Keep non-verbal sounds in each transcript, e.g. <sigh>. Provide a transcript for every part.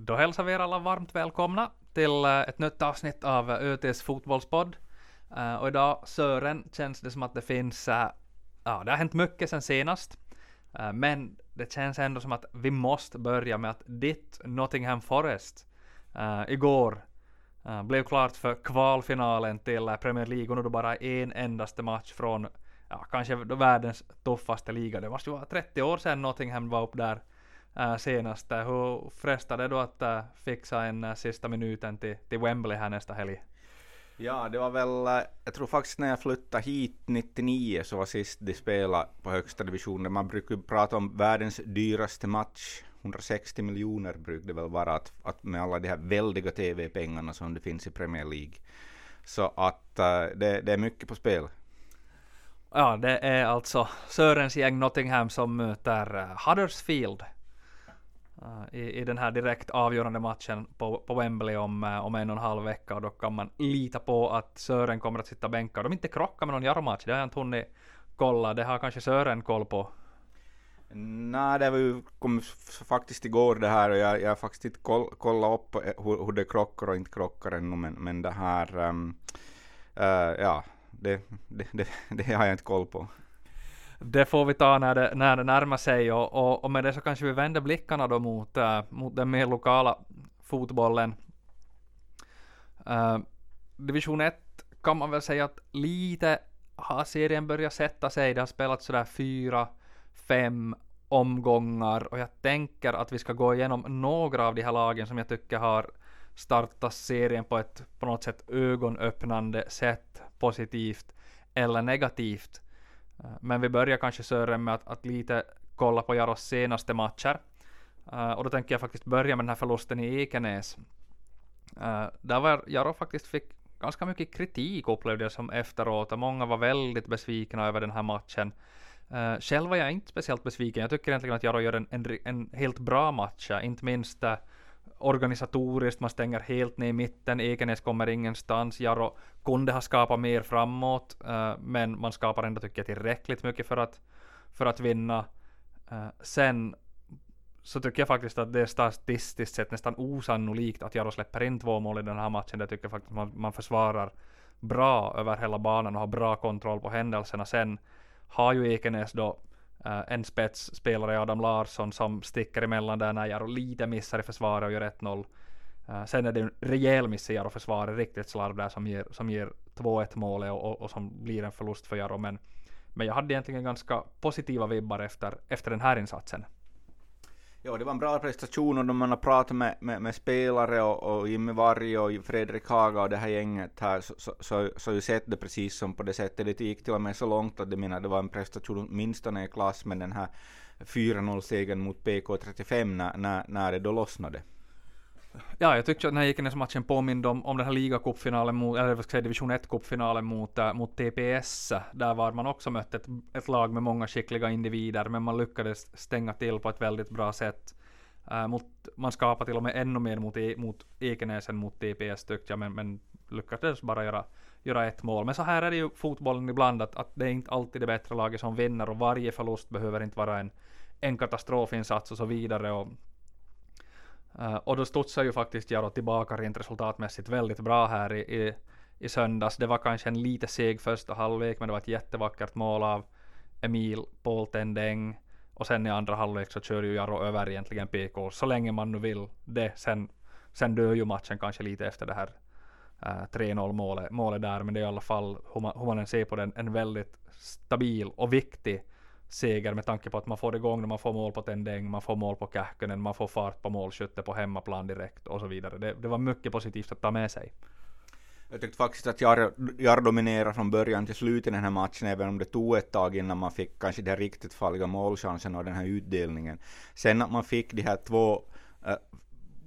Då hälsar vi er alla varmt välkomna till eh, ett nytt avsnitt av eh, ÖTs fotbollspodd. Eh, och idag, Sören, känns det som att det finns, ja, det har hänt mycket sen senast. Men det känns ändå som att vi måste börja med att ditt Nottingham Forest igår blev klart för kvalfinalen till Premier League och nu då bara en endaste match från, ja, kanske världens tuffaste liga. Det måste ju vara 30 år sedan Nottingham var upp där äh, senaste. Hur frestade då att äh, fixa en äh, sista minuten till, till Wembley här nästa helg? Ja, det var väl, jag tror faktiskt när jag flyttade hit 99 så var sist de spelade på högsta divisionen. Man brukar prata om världens dyraste match. 160 miljoner brukar det väl vara att, att med alla de här väldiga TV-pengarna som det finns i Premier League. Så att uh, det, det är mycket på spel. Ja, det är alltså Sörens gäng Nottingham som möter Huddersfield Uh, Eh, i, i den här direkt avgörande matchen på, på Wembley om, eh, om en och en halv vecka och då kan man lita på att Sören kommer att sitta bänkad. De inte krockar med någon Jaromatch, det har jag inte hunnit kolla. Det har kanske Sören koll på. Nej, det var ju, kom faktiskt igår det här och jag, jag har faktiskt inte koll, kollat upp eh, hur, hur det krockar och inte krockar ännu men, men det här, um, uh, ja, det, det, det, det har jag inte koll på det får vi ta när det, när det närmar sig och, och, och med det så kanske vi vänder blickarna då mot, äh, mot den mer lokala fotbollen. Äh, division 1 kan man väl säga att lite har serien börjat sätta sig. Det har spelats sådär fyra, fem omgångar och jag tänker att vi ska gå igenom några av de här lagen som jag tycker har startat serien på ett på något sätt ögonöppnande sätt, positivt eller negativt. Eh, men vi börjar kanske Sören med att, att lite kolla på Jaros senaste matcher. Uh, och då tänker jag faktiskt börja med den här förlusten i Ekenäs. Uh, där var Jaro faktiskt fick ganska mycket kritik upplevde jag som efteråt och många var väldigt besvikna över den här matchen. Uh, själv var jag inte speciellt besviken. Jag tycker egentligen att Jaro gör en, en, en helt bra match, inte minst uh, organisatoriskt, man stänger helt ner i mitten, Ekenäs kommer ingenstans, Jaro kunde ha skapat mer framåt, uh, men man skapar ändå tycker jag tillräckligt mycket för att, för att vinna. Uh, sen så tycker jag faktiskt att det är statistiskt sett nästan osannolikt att Jaro släpper in två mål i den här matchen. Det tycker jag faktiskt man, man försvarar bra över hela banan och har bra kontroll på händelserna. Sen har ju Ekenäs då Uh, en spetsspelare, Adam Larsson, som sticker emellan där när Jaro lite missar i försvaret och gör 1-0. Uh, eh, sen är det en rejäl miss i Jaro försvaret, riktigt slarv där som ger, som ger 2-1 målet och, och, och, som blir en förlust för Jaro. Men, men jag hade egentligen ganska positiva vibbar efter, efter den här insatsen. Ja, det var en bra prestation och när man har pratat med, med, med spelare och, och Jimmy Varg och Fredrik Haga och det här gänget här så, så, så, så har ju sett det precis som på det sättet. Det gick till och med så långt att det menar det var en prestation åtminstone i klass med den här 4-0-segern mot PK35 när, när, när det då lossnade. Ja, jag tyckte att den här Ekenäs-matchen påminde om, om den här ligacupfinalen mot, eller vad ska jag säga, division 1-cupfinalen mot, äh, mot TPS. Där var man också mött ett, ett lag med många skickliga individer, men man lyckades stänga till på ett väldigt bra sätt. Äh, mot, man skapade till och med ännu mer mot, e, mot Ekenäs än mot TPS tyckte jag, men, men lyckades bara göra, göra ett mål. Men så här är det ju fotbollen ibland, att, att det är inte alltid det bättre laget som vinner, och varje förlust behöver inte vara en, en katastrofinsats och så vidare. Och, Uh, och då studsade ju faktiskt Jaro tillbaka rent resultatmässigt väldigt bra här i, i, i söndags. Det var kanske en lite seg första halvlek, men det var ett jättevackert mål av Emil Poltendeng. Och sen i andra halvlek så kör ju Jaro över egentligen PK så länge man nu vill det. Sen, sen dör ju matchen kanske lite efter det här uh, 3-0 målet, målet där, men det är i alla fall hur man, hur man än ser på den, en väldigt stabil och viktig seger med tanke på att man får igång när man får mål på Tendeng, man får mål på Kähkönen, man får fart på målskytte på hemmaplan direkt och så vidare. Det, det var mycket positivt att ta med sig. Jag tyckte faktiskt att Jar, Jar dominerade från början till slut i den här matchen, även om det tog ett tag innan man fick kanske den riktigt farliga målchansen och den här utdelningen. Sen att man fick de här två uh,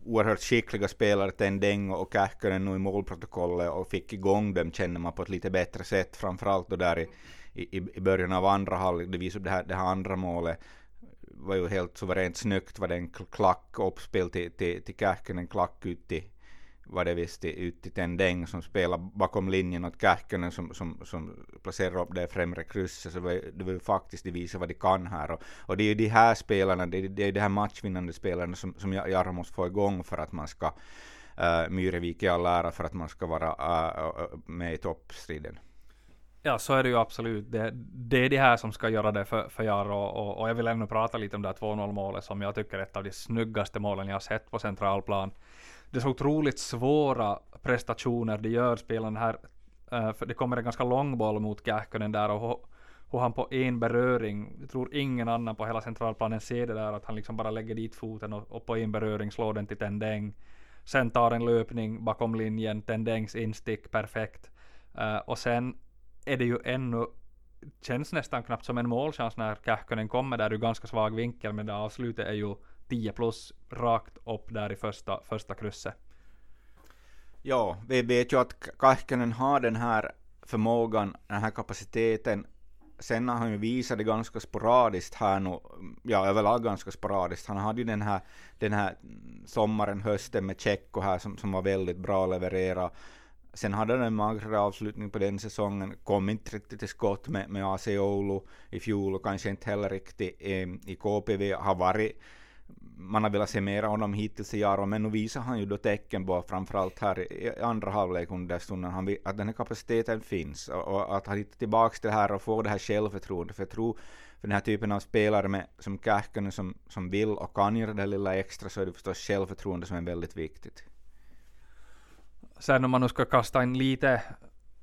oerhört skickliga spelare, Tendeng och Kähkönen nu i målprotokollet och fick igång dem känner man på ett lite bättre sätt, framförallt då där i i, i början av andra halvlek, det visade det här, det här andra målet var ju helt suveränt snyggt, var det en klack uppspel till, till, till Kähkönen, klack ut till var det visst ut till Tendeng som spelar bakom linjen åt Kähkönen som, som, som placerar upp det främre krysset. Så det var, ju faktiskt de visar vad de kan här. Och, och det är ju de här spelarna, det är, det är de här matchvinnande spelarna som, som Jarro måste få igång för att man ska uh, Myrevik i all ära för att man ska vara uh, med i toppstriden. Ja, så är det ju absolut. Det, det är det här som ska göra det för, för Jaro Och, och, jag vill ännu prata lite om det här 2-0 målet som jag tycker är ett av de snyggaste målen jag har sett på centralplan det är så otroligt svåra prestationer de gör spelarna här. Eh, för det kommer en ganska lång boll mot Kähkönen där och hur han på en beröring, jag tror ingen annan på hela centralplanen ser det där, att han liksom bara lägger dit foten och, och på en beröring slår den till Tendeng. Sen tar en löpning bakom linjen, Tendengs instick perfekt. Uh, och sen är det ju ännu, känns nästan knappt som en målchans när Kähkönen kommer där ur ganska svag vinkel, men det avslutet är ju 10 plus rakt upp där i första, första krysset. Ja, vi vet ju att Kähkönen har den här förmågan, den här kapaciteten. Sen har han ju visat det ganska sporadiskt här nu, ja överlag ganska sporadiskt. Han hade ju den här, den här sommaren, hösten med Tjecko här som, som var väldigt bra att leverera. Sen hade han en magrare avslutning på den säsongen, kom inte riktigt till skott med, med AC Oulu i fjol och kanske inte heller riktigt eh, i KPV, har varit man har velat se mer av honom hittills i Jaro, men nu visar han ju då tecken på, framförallt här i andra halvlek under stunden, han, att den här kapaciteten finns och, och att han hittar tillbaka till det här och får det här självförtroendet. För jag tror för den här typen av spelare med, som Kähkönen som, som vill och kan göra det lilla extra så är det förstås självförtroende som är väldigt viktigt. Sen om man nu ska kasta in lite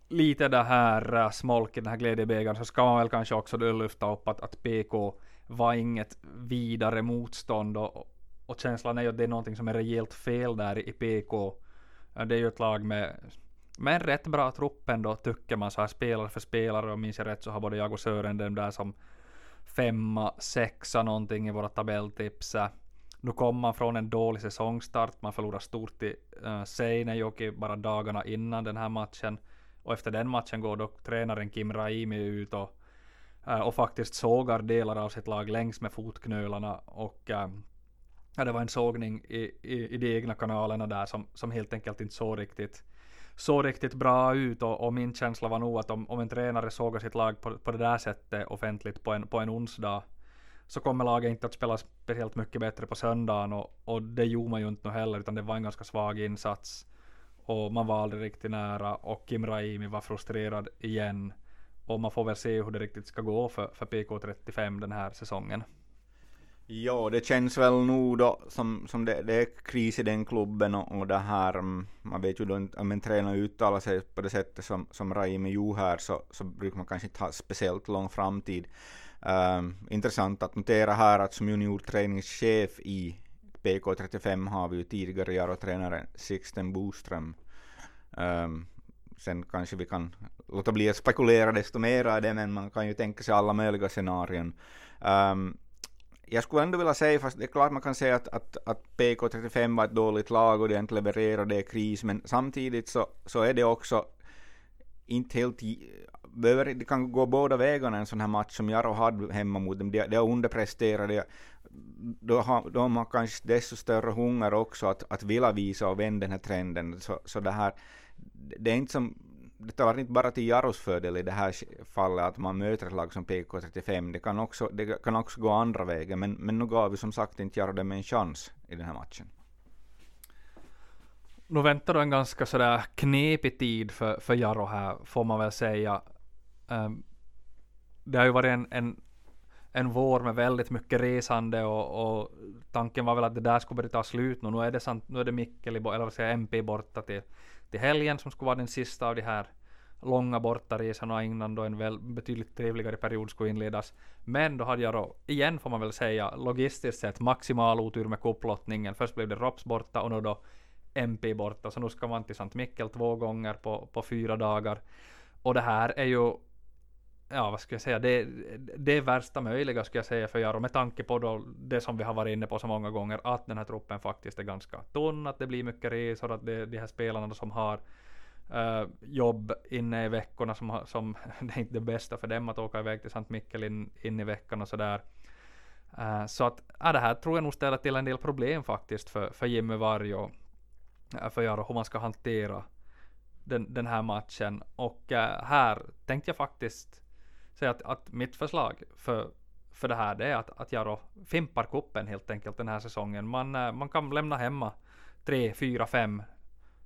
lite det här eh, uh, smolk i den här glädjebägaren så ska man väl kanske också lyfta upp att, att PK var inget vidare motstånd och, och känslan är ju att det är någonting som är rejält fel där i PK. Det är ju ett lag med, med en rätt bra trupp ändå tycker man så här spelare för spelare och minns jag rätt så har både jag och Sören den där som femma, sexa någonting i våra tabelltips. Nu kom man från en dålig säsongstart, man förlorade stort i uh, Seinejoki bara dagarna innan den här matchen. Och efter den matchen går dock tränaren Kim Raimi ut och Eh, och faktiskt sågar delar av sitt lag längs med fotknölarna och äh, ja, det var en sågning i, i, i de egna kanalerna där som, som helt enkelt inte såg riktigt så riktigt bra ut och, och, min känsla var nog att om, om en tränare sågar sitt lag på, på det där sättet offentligt på en, på en onsdag så kommer laget inte att spela speciellt mycket bättre på söndagen och, och det gjorde man ju inte heller utan det var en ganska svag insats och man var aldrig riktigt nära och Kim Raimi var frustrerad igen och man får väl se hur det riktigt ska gå för, för PK35 den här säsongen. Ja, det känns väl nog då som, som det, det är kris i den klubben och, och det här, mm, man vet ju då inte om en tränare uttalar sig på det sättet som, som Raimi gjorde här så, så brukar man kanske inte ha speciellt lång framtid. Um, intressant att notera här att som juniorträningschef i PK35 har vi ju tidigare Jaro-tränaren Sixten Boström. Um, sen kanske vi kan låta bli att spekulera desto mer i det, men man kan ju tänka sig alla möjliga scenarion. Um, jag skulle ändå vilja säga, fast det är klart man kan säga att, att, att PK35 var ett dåligt lag och det inte levererar, det är kris, men samtidigt så, så är det också inte helt... Behöver, det kan gå båda vägarna en sån här match som Jaro hade hemma mot dem. De, de underpresterade. De då har, de har kanske desto större hunger också att, att vilja visa och vända den här trenden. Så, så det här, det är inte som det talar inte bara till Jaros fördel i det här fallet att man möter ett lag som PK35. Det kan också, det kan också gå andra vägen, men, men nu gav vi som sagt inte Jaro dem en chans i den här matchen. Nu väntar då en ganska sådär knepig tid för, för Jaro här, får man väl säga. Um, det har ju varit en, en, en vår med väldigt mycket resande och, och tanken var väl att det där skulle börja ta slut nu. Nu är det, sant, nu är det Mikkeli, eller vad säger MP borta till till helgen som skulle vara den sista av de här långa bortaresorna innan då en väl betydligt trevligare period skulle inledas. Men då hade jag då, igen får man väl säga, logistiskt sett maximal otur med kupplottningen. Först blev det Rops borta och nu då MP borta, så nu ska man till Sankt Mikkel två gånger på, på fyra dagar. Och det här är ju ja, vad ska jag säga, det, det är värsta möjliga skulle jag säga för Jaro med tanke på då det som vi har varit inne på så många gånger att den här truppen faktiskt är ganska tunn, att det blir mycket resor, att det de här spelarna som har uh, jobb inne i veckorna som, har, som <laughs> det är inte det bästa för dem att åka iväg till Sankt Mikkel in, in i veckan och sådär. Uh, så att ja, det här tror jag nog ställer till en del problem faktiskt för, för Jimmy Varg och, uh, för Jaro hur man ska hantera den, den här matchen. Och här tänkte jag faktiskt säga att, att mitt förslag för, för det här det är att, att Jaro fimpar kuppen helt enkelt den här säsongen. Man, eh, man kan lämna hemma tre, fyra, fem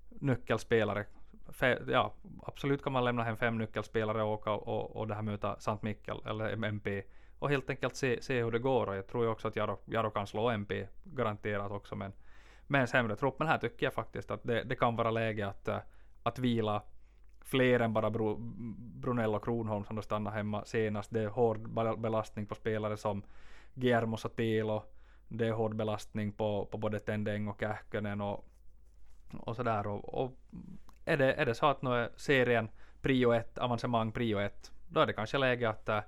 nyckelspelare. Fe, ja, absolut kan man lämna hem fem nyckelspelare och åka och, och det här möta Sant Mikkel eller MP och helt enkelt se, se hur det går. Och jag tror ju också att Jaro, Jaro kan slå MP garanterat också men med en sämre trupp. Men här tycker jag faktiskt att det, det kan vara läge att, eh, att vila fler än bara Bro, Brunell och Kronholm som då stannar hemma senast. Det är hård belastning på spelare som Guillermo Telo. Det är hård belastning på, på både Tendeng och Kähkönen och, och sådär. Och, och är, det, är det så att nu är serien prio ett, avancemang prio ett, då är det kanske läge att äh,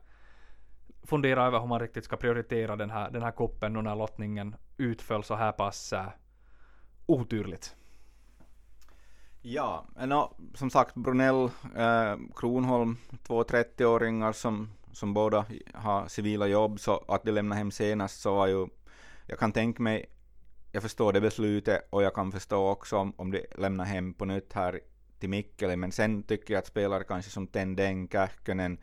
fundera över hur man riktigt ska prioritera den här, den här kuppen nu när lottningen utföll så här pass äh, oturligt. Ja, no, som sagt Brunell, eh, Kronholm, två 30-åringar som, som båda har civila jobb, så att de lämnade hem senast så var ju, jag kan tänka mig, jag förstår det beslutet och jag kan förstå också om, om de lämnar hem på nytt här till Mikkeli, men sen tycker jag att spelare kanske som Tendeng, Kähkönen,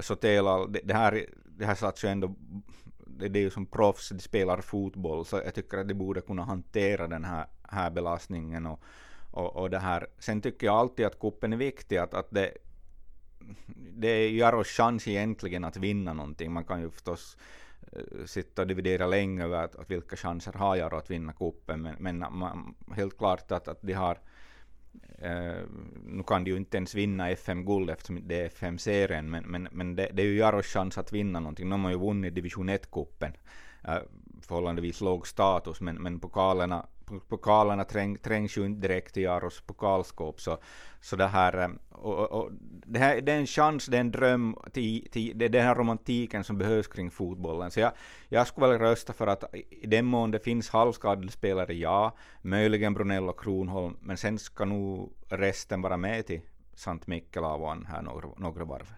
Sotela, det, det här, det här satt ju ändå det, det är ju som proffs, de spelar fotboll, så jag tycker att de borde kunna hantera den här, här belastningen och, och, och det här. Sen tycker jag alltid att kuppen är viktig, att, att det, det är Jaros chans egentligen att vinna någonting. Man kan ju förstås eh, sitta och dividera länge över att, att vilka chanser har Jaro att vinna kuppen, men, men man, helt klart att, att de har eh, nu kan de ju inte ens vinna FM-guld eftersom det är FM-serien, men, men, men det, det, är ju Jaros chans att vinna någonting. De har ju vunnit division 1-cupen, Eh, förhållandevis låg status, men, men pokalerna pokalerna träng, trängs ju inte direkt i Aros pokalskåp, så, så det här, eh, och, och, det här, det är en chans, det är en dröm, till, till, det är den här romantiken som behövs kring fotbollen. Så jag, jag skulle väl rösta för att i den mån det finns halvskadade spelare, ja, möjligen Brunell och Kronholm, men sen ska nog resten vara med till Sant Mikkelavan här några, några varv.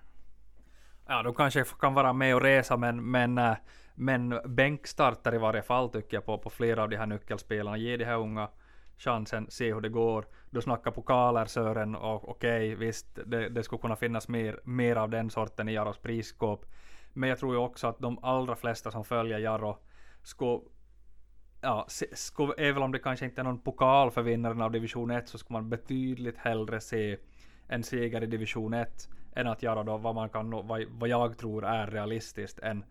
Ja, de kanske kan vara med och resa, men, men eh, men bänkstarter i varje fall tycker jag på, på flera av de här nyckelspelarna. Ge de här unga chansen, se hur det går. Du snackar pokaler Sören, och okej, okay, visst, det, det skulle kunna finnas mer, mer av den sorten i Jaros prisskåp. Men jag tror ju också att de allra flesta som följer Jaro skulle Ja, skulle, även om det kanske inte är någon pokal för vinnaren av division 1 så skulle man betydligt hellre se en seger i division 1 än att göra då vad man kan, vad, vad jag tror är realistiskt, en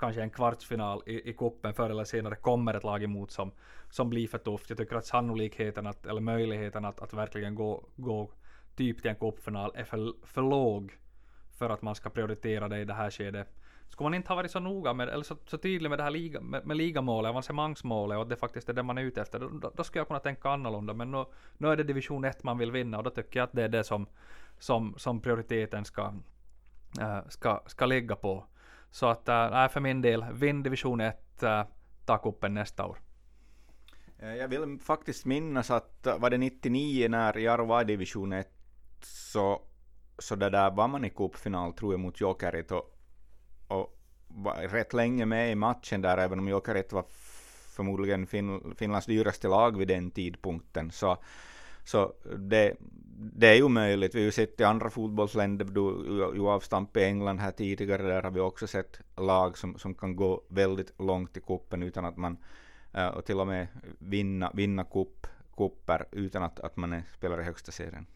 kanske en kvartsfinal i, i kuppen förr eller senare kommer ett lag emot som, som blir för tufft. Jag tycker att sannolikheten att, eller möjligheten att, att verkligen gå, gå typ till en cupfinal är för, för låg för att man ska prioritera det i det här skedet. Skulle man inte ha varit så noga med, eller så, så tydlig med det här liga, med, med ligamålet, avancemangsmålet och att det faktiskt är det man är ute efter, då, då skulle jag kunna tänka annorlunda. Men nu, nu är det division 1 man vill vinna och då tycker jag att det är det som, som, som prioriteten ska, äh, ska, ska ligga på. Så att, äh, för min del, vinn division 1, äh, eh, ta kuppen nästa år. Jag vill faktiskt minnas att var det 99 när Jaro var i division 1 så, så det där var man i cupfinal tror jag mot Jokerit och, och var rätt länge med i matchen där även om Jokerit var förmodligen fin, Finlands dyraste lag vid den tidpunkten så, så det, det är ju möjligt. Vi har ju sett i andra fotbollsländer, du, ju avstamp i England här tidigare, där har vi också sett lag som, som kan gå väldigt långt i kuppen utan att man, eh, och till och med vinna, vinna kupp, kupper utan att, att man är, spelar i högsta serien.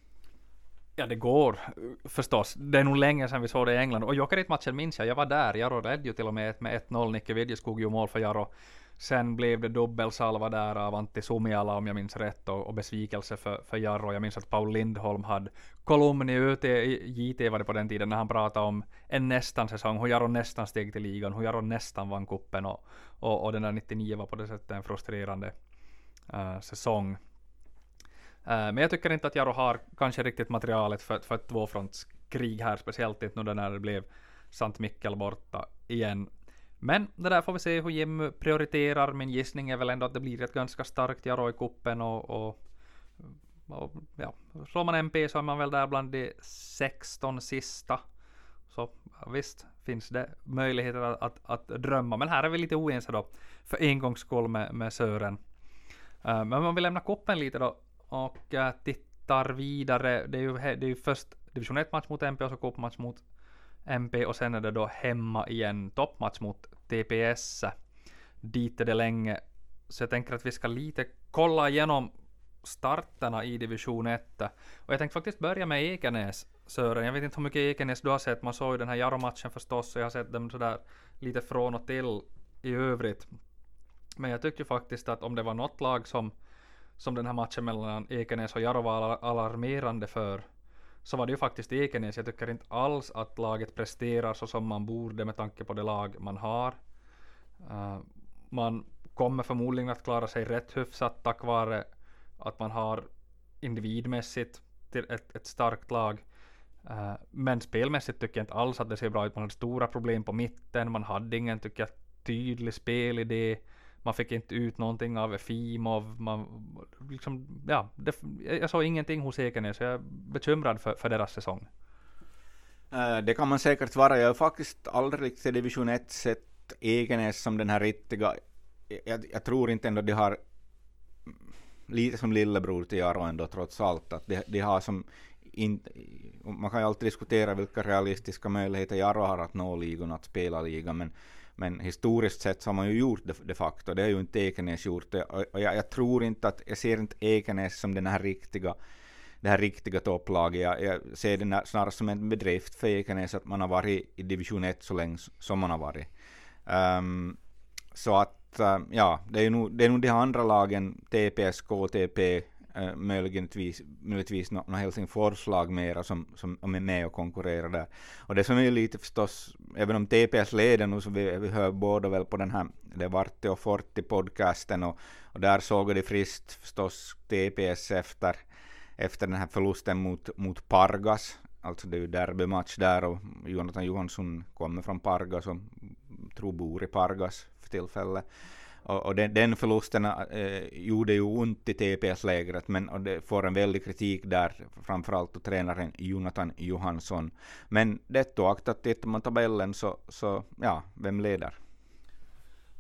Ja, det går eh, förstås. Det är nog länge sedan vi såg det i England. Och Jokerit-matchen minns jag, jag var där. Jaro ledde ju till och med med 1-0. Nicke Vidjeskog gjorde mål för Jaro. Sen blev det dubbelsalva där av Antti Sumiala om jag minns rätt och, och besvikelse för, för Jarro. Jag minns att Paul Lindholm hade kolumn i UT, JT var det på den tiden, när han pratade om en nästan säsong, hur Jarro nästan steg till ligan, hur Jarro nästan vann kuppen och, och, och den där 99 var på det sättet en frustrerande uh, säsong. Uh, men jag tycker inte att Jarro har kanske riktigt materialet för, för ett tvåfrontskrig här, speciellt inte nu när det blev Sant Mikkel borta igen. Men det där får vi se hur Jim prioriterar. Min gissning är väl ändå att det blir ett ganska starkt Jaro i kuppen och, och, och ja, slår man MP så är man väl där bland de 16 sista. Så visst finns det möjligheter att, att, att, drömma. Men här är vi lite oense då för en gångs skull med, med Sören. Uh, men om vi lämnar kuppen lite då och eh, tittar vidare. Det är ju, det är ju först division 1-match mot MP och så cupmatch mot MP och sen är det då hemma igen toppmatch mot TPS. Dit är det länge. Så jag tänker att vi ska lite kolla igenom starterna i division 1. Och jag tänkte faktiskt börja med Ekenäs, Sören. Jag vet inte hur mycket Ekenäs du har sett. Man såg ju den här Jaro-matchen förstås, och jag har sett dem sådär lite från och till i övrigt. Men jag tyckte ju faktiskt att om det var något lag som, som den här matchen mellan Ekenäs och Jaro var alarmerande för, så var det ju faktiskt Ekenäs. Jag tycker inte alls att laget presterar så som man borde med tanke på det lag man har. Uh, man kommer förmodligen att klara sig rätt hyfsat tack vare att man har individmässigt till ett, ett starkt lag. Uh, men spelmässigt tycker jag inte alls att det ser bra ut. Man hade stora problem på mitten. Man hade ingen, tycker jag, tydlig spelidé. Man fick inte ut någonting av Efimov. Man, liksom, ja, det, jag såg ingenting hos Ekenäs, så jag är bekymrad för, för deras säsong. Eh, det kan man säkert vara. Jag har faktiskt aldrig till division 1 sett Ekenäs som den här riktiga... Jag, jag tror inte ändå de har lite som lillebror till Jaro ändå trots allt. Att de, de har som in, man kan ju alltid diskutera vilka realistiska möjligheter Jaro har att nå ligan, att spela ligan, men, men historiskt sett så har man ju gjort det de facto. Det har ju inte Ekenäs gjort. Och, och jag, jag, tror inte att, jag ser inte Ekenäs som den här riktiga det här riktiga topplaget. Jag, jag ser det snarare som en bedrift för Ekenäs att man har varit i division 1 så länge som man har varit. Um, så att eh, ja, det är nog, det är nog de andra lagen, TPSK, TP, Eh, möjligtvis, möjligtvis något no Helsingforslag mera som, som är med och konkurrerar där. Och det som är lite förstås, även om TPS leder nu så vi, vi hör båda väl på den här, det Varte och Forti podcasten och, och där såg de friskt förstås TPS efter, efter den här förlusten mot, mot Pargas. Alltså det är ju derbymatch där och Jonathan Johansson kommer från Pargas och tror bor i Pargas för tillfället. Och, och den, den, förlusten eh, gjorde ju ont i TPS-lägret, men och det får en väldig kritik där, framförallt av tränaren Jonathan Johansson. Men det oaktat, tittar man tabellen så, så, ja, vem leder?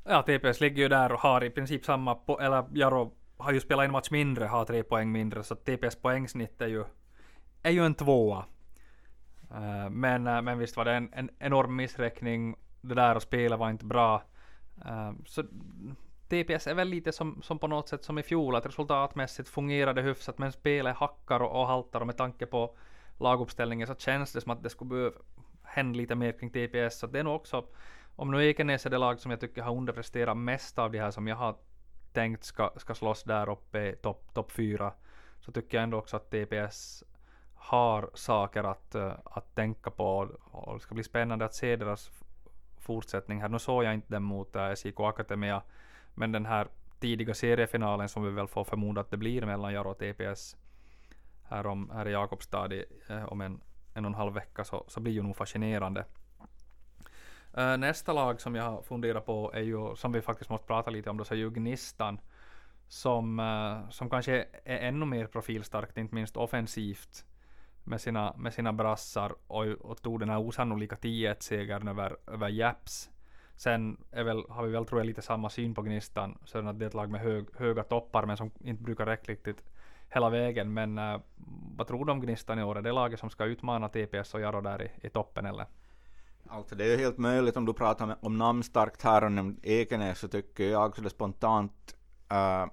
Ja, TPS ligger ju där och har i princip samma, po- eller Jaro har ju spelat en match mindre, har tre poäng mindre, så TPS poängsnitt är ju, är ju en tvåa. Uh, men, eh, men visst var det en, en enorm missräkning, det där att spelet var inte bra. Eh, så TPS är väl lite som, som på något sätt som i fjol, att resultatmässigt fungerade hyfsat, men spelet hackar och, och haltar och med tanke på laguppställningen så känns det som att det skulle behöva hända lite mer kring TPS. Så det är nog också, om nu Ekenäs är det lag som jag tycker har underpresterat mest av de här som jag har tänkt ska, ska slåss där uppe i topp top fyra, så tycker jag ändå också att TPS har saker att, eh, att tänka på och det ska bli spännande att se deras fortsättning här. Nu såg jag inte den mot äh, SJK Akademia, men den här tidiga seriefinalen som vi väl får förmoda att det blir mellan Jaro och TPS här, om, här i Jakobstad i, äh, om en, en och en halv vecka så, så blir ju nog fascinerande. Äh, nästa lag som jag har funderat på är ju, som vi faktiskt måste prata lite om, då, så är ju Gnistan. Som, äh, som kanske är ännu mer profilstarkt, inte minst offensivt med sina, med sina brassar och, och tog den här osannolika 10-1-segern över, över Japs. Sen är väl, har vi väl tror jag lite samma syn på Gnistan, så att det är ett lag med hög, höga toppar men som inte brukar räcka riktigt hela vägen. Men äh, vad tror du om Gnistan i år? Är det laget som ska utmana TPS och Jaro där i, i toppen eller? Alltså det är ju helt möjligt om du pratar om namnstarkt här och Ekenäs så tycker jag så spontant äh,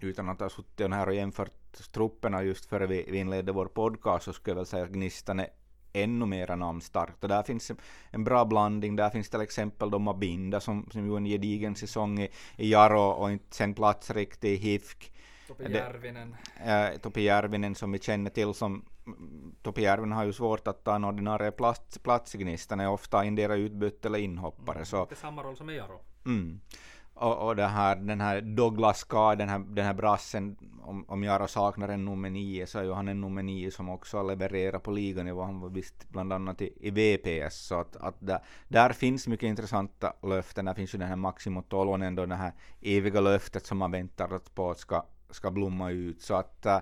utan att ha suttit här och jämfört trupperna just före vi, vi inledde vår podcast så skulle jag väl säga att Gnistan är ännu mera namnstarkt. Och där finns en bra blandning. Där finns till exempel då Mabinda som, som gjorde en gedigen säsong i, i Jaro och inte sen plats riktigt i HIFK. Topi Järvinen. Äh, Topi Järvinen som vi känner till som Topi Järvinen har ju svårt att ta en ordinarie plats, plats i Gnistan, är ofta endera utbytt eller inhoppare. Mm, så. Det är samma roll som i Jaro. Mm. Och, och det här, den här Douglas K, den här, den här brassen, om, om Jaro saknar en nummer nio så är ju han en nummer nio som också levererar på liganivå. Han var visst bland annat i, i VPS. Så att, att där, där, finns mycket intressanta löften. Där finns ju den här Maximo Tolonen då, det här eviga löftet som man väntar på att ska, ska blomma ut. Så att eh,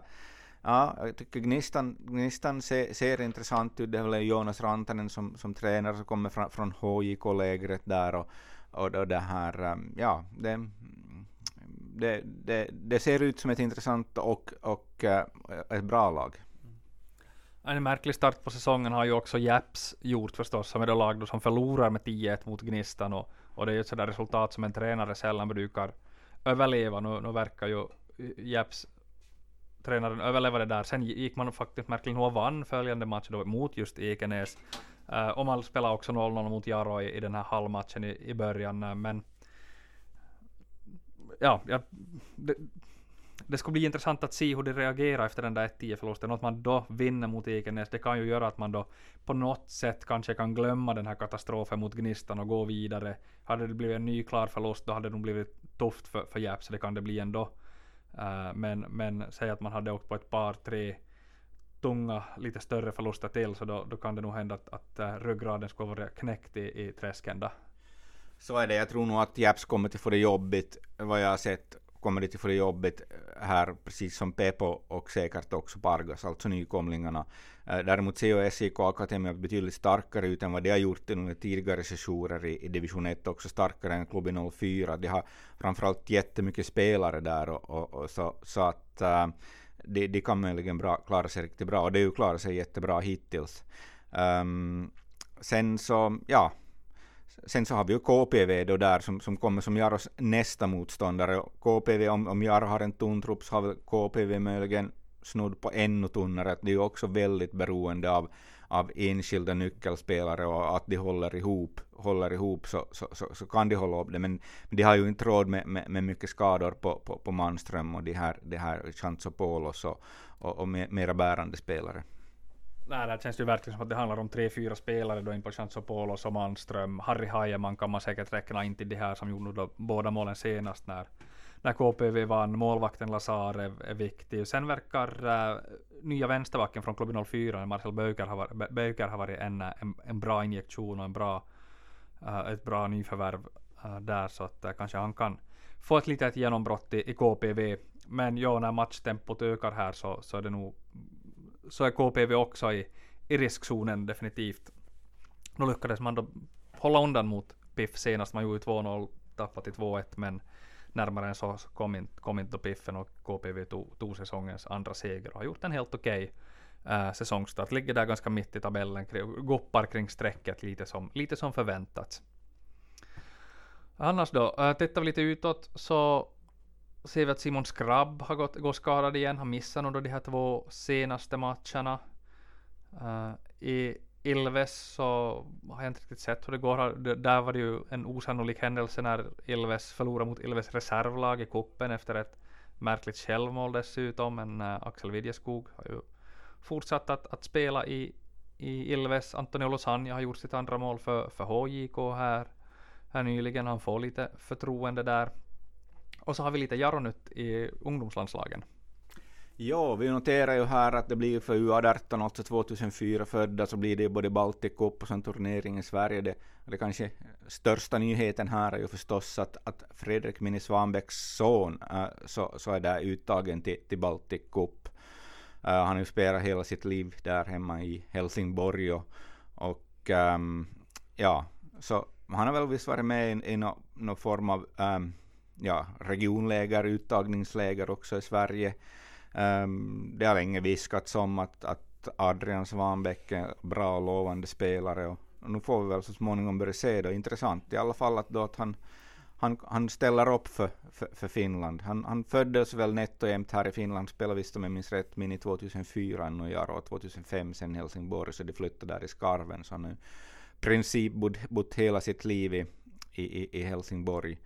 Ja, jag tycker Gnistan, Gnistan ser, ser intressant ut. Det är väl Jonas Rantanen som, som tränare som kommer från, från HJK-lägret där och och då det här, um, ja, det, det, det, det ser ut som ett intressant och, och eh, ett bra lag. Mm. En märklig start på säsongen har ju också Japs gjort förstås, som är det lag som förlorar med 10-1 mot Gnistan och, och det är ju ett sådär resultat som en tränare sällan brukar överleva. Nu, nu verkar ju Japs tränaren överleva det där. Sen gick man faktiskt märkligt nog och vann följande match då mot just Ekenäs. Eh, uh, och man spelade också 0-0 mot Jaro i, i den här halvmatchen i, i början. Uh, eh, men ja, ja det, det skulle bli intressant att se hur de reagerar efter den där 1-10 förlusten. Att man då vinner mot Ekenäs, det kan ju göra att man då på något sätt kanske kan glömma den här katastrofen mot Gnistan och gå vidare. Hade det blivit en ny klar förlust, då hade det nog blivit tufft för, för Jäp, så det kan det bli ändå. Uh, men, men säg att man hade åkt på ett par, tre tunga, lite större förluster till, så då, då kan det nog hända att, att eh, ryggraden skulle vara knäckt i, i träsken. Så är det. Jag tror nog att Japs kommer till få det jobbigt, vad jag har sett kommer det till få det jobbigt eh, här, precis som Pepo och säkert också Pargas, alltså nykomlingarna. Eh, däremot ser ju SIK Akademia betydligt starkare ut än vad de har gjort under tidigare sessioner i, i division 1, också starkare än klubben 04. De har framförallt jättemycket spelare där, och, och, och så, så, att äh, de, de, kan möjligen bra, klara sig riktigt bra, och det har ju klarat sig jättebra hittills. Um, sen så, ja, Sen så har vi ju KPV då där som, som kommer som Jaros nästa motståndare. KPV, om, om Jaro har en tunn trupp så har KPV möjligen snudd på ännu tunnare. Det är ju också väldigt beroende av, av enskilda nyckelspelare och att de håller ihop, håller ihop så, så, så, så kan de hålla upp det. Men, men de har ju inte råd med, med, med mycket skador på, på, på Manström och de här, de här Chansopolos och, och, och mera bärande spelare. Nej, det känns ju verkligen som att det handlar om tre, fyra spelare då in på Chansopoulos och Manström, Harry Hajeman kan man säkert räkna in till det här som gjorde då båda målen senast när, när KPV vann. Målvakten Lazarev är viktig. Sen verkar äh, nya vänsterbacken från klubben 04, Marcel Böker, har varit, Böker har varit en, en, en bra injektion och en bra, äh, ett bra nyförvärv äh, där, så att äh, kanske han kan få ett litet genombrott i, i KPV. Men ja, när matchtempot ökar här så, så är det nog så är KPV också i, i riskzonen definitivt. Nu lyckades man då hålla undan mot Piff senast. Man gjorde 2-0, tappade till 2-1, men närmare än så kom inte, kom inte Piffen och KPV tog, tog säsongens andra seger och har gjort en helt okej okay, äh, säsongstart. Ligger där ganska mitt i tabellen, guppar kring strecket lite som, lite som förväntat. Annars då, äh, tittar vi lite utåt så ser vi att Simon Skrabb har gått, gått skadad igen. Han missar nog de här två senaste matcherna. Uh, I Ilves så har jag inte riktigt sett hur det går. Där var det ju en osannolik händelse när Ilves förlorade mot Ilves reservlag i kuppen efter ett märkligt självmål dessutom. Men eh, Axel Widjeskog har ju fortsatt att, att spela i, i Ilves. Antonio Losanja har gjort sitt andra mål för, för HJK här, här nyligen. Han får lite förtroende där. Och så har vi lite Jaronytt i ungdomslandslagen. Ja, vi noterar ju här att det blir för U18, alltså 2004 födda, så blir det både Baltic Cup och sen turnering i Sverige. Det, det kanske största nyheten här är ju förstås att, att Fredrik Mini Svanbäcks son äh, så, så är där uttagen till, till Baltic Cup. Äh, han har ju spelat hela sitt liv där hemma i Helsingborg och, och ähm, ja, så han har väl visst varit med i, i någon no form av ähm, ja, regionläger, uttagningsläger också i Sverige. Um, det har länge viskats om att, att Adrian Svanbäck är bra och lovande spelare och, och nu får vi väl så småningom börja se det. Intressant i alla fall att, då att han, han, han ställer upp för, för, för Finland. Han, han föddes väl nätt och jämnt här i Finland, spelade visst om jag minns rätt, min i 2004 och 2005 sen Helsingborg, så de flyttade där i skarven, så han har i princip bott, bott hela sitt liv i, i, i Helsingborg.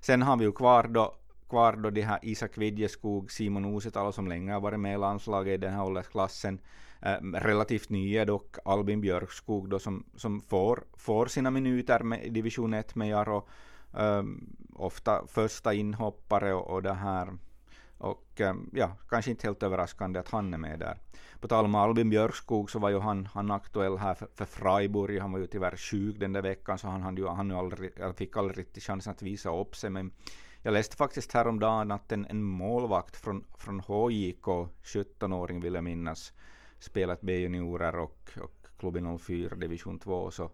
Sen har vi ju kvar då, kvar då de här Isak Vidjeskog, Simon Osetalo som länge har varit med i landslaget i den här åldersklassen. Eh, relativt nya dock, Albin Björkskog då som, som får, får sina minuter med, i division 1 med Jaro. eh, ofta första inhoppare och, och det här. Och ehm, ja, kanske inte helt överraskande att han är med där. På tal om Albin Björkskog så var ju han, han aktuell här för, för Freiburg. Han var ju tyvärr sjuk den där veckan så han, han, ju, han aldrig, fick aldrig riktigt chansen att visa upp sig. Men jag läste faktiskt häromdagen att en, en målvakt från, från HJK, 17-åring vill jag minnas, spelat B-juniorer och, och klubben 04 division 2. Så,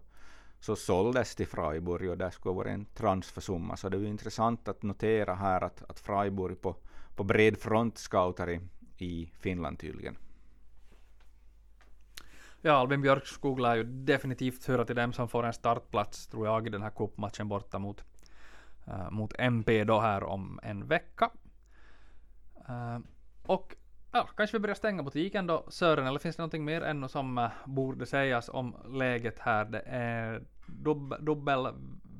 så såldes till Freiburg och där skulle vara en transfersumma. Så det är ju intressant att notera här att, att Freiburg på, på bred front scoutar i, i Finland tydligen. Ja, Albin Björkskog lär ju definitivt höra till dem som får en startplats, tror jag, i den här cupmatchen borta mot, uh, mot MP då här om en vecka. Uh, och ja, kanske vi börjar stänga butiken då, Sören, eller finns det någonting mer ännu som eh, borde sägas om läget här? Det är dub dubbel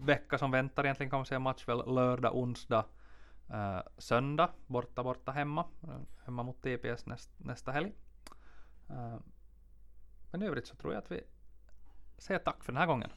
vecka som väntar egentligen kan man säga match väl lördag, onsdag, söndag, borta, borta, hemma. hemma mot TPS näst, nästa helg. Men i övrigt så tror jag att vi säger tack för den här gången.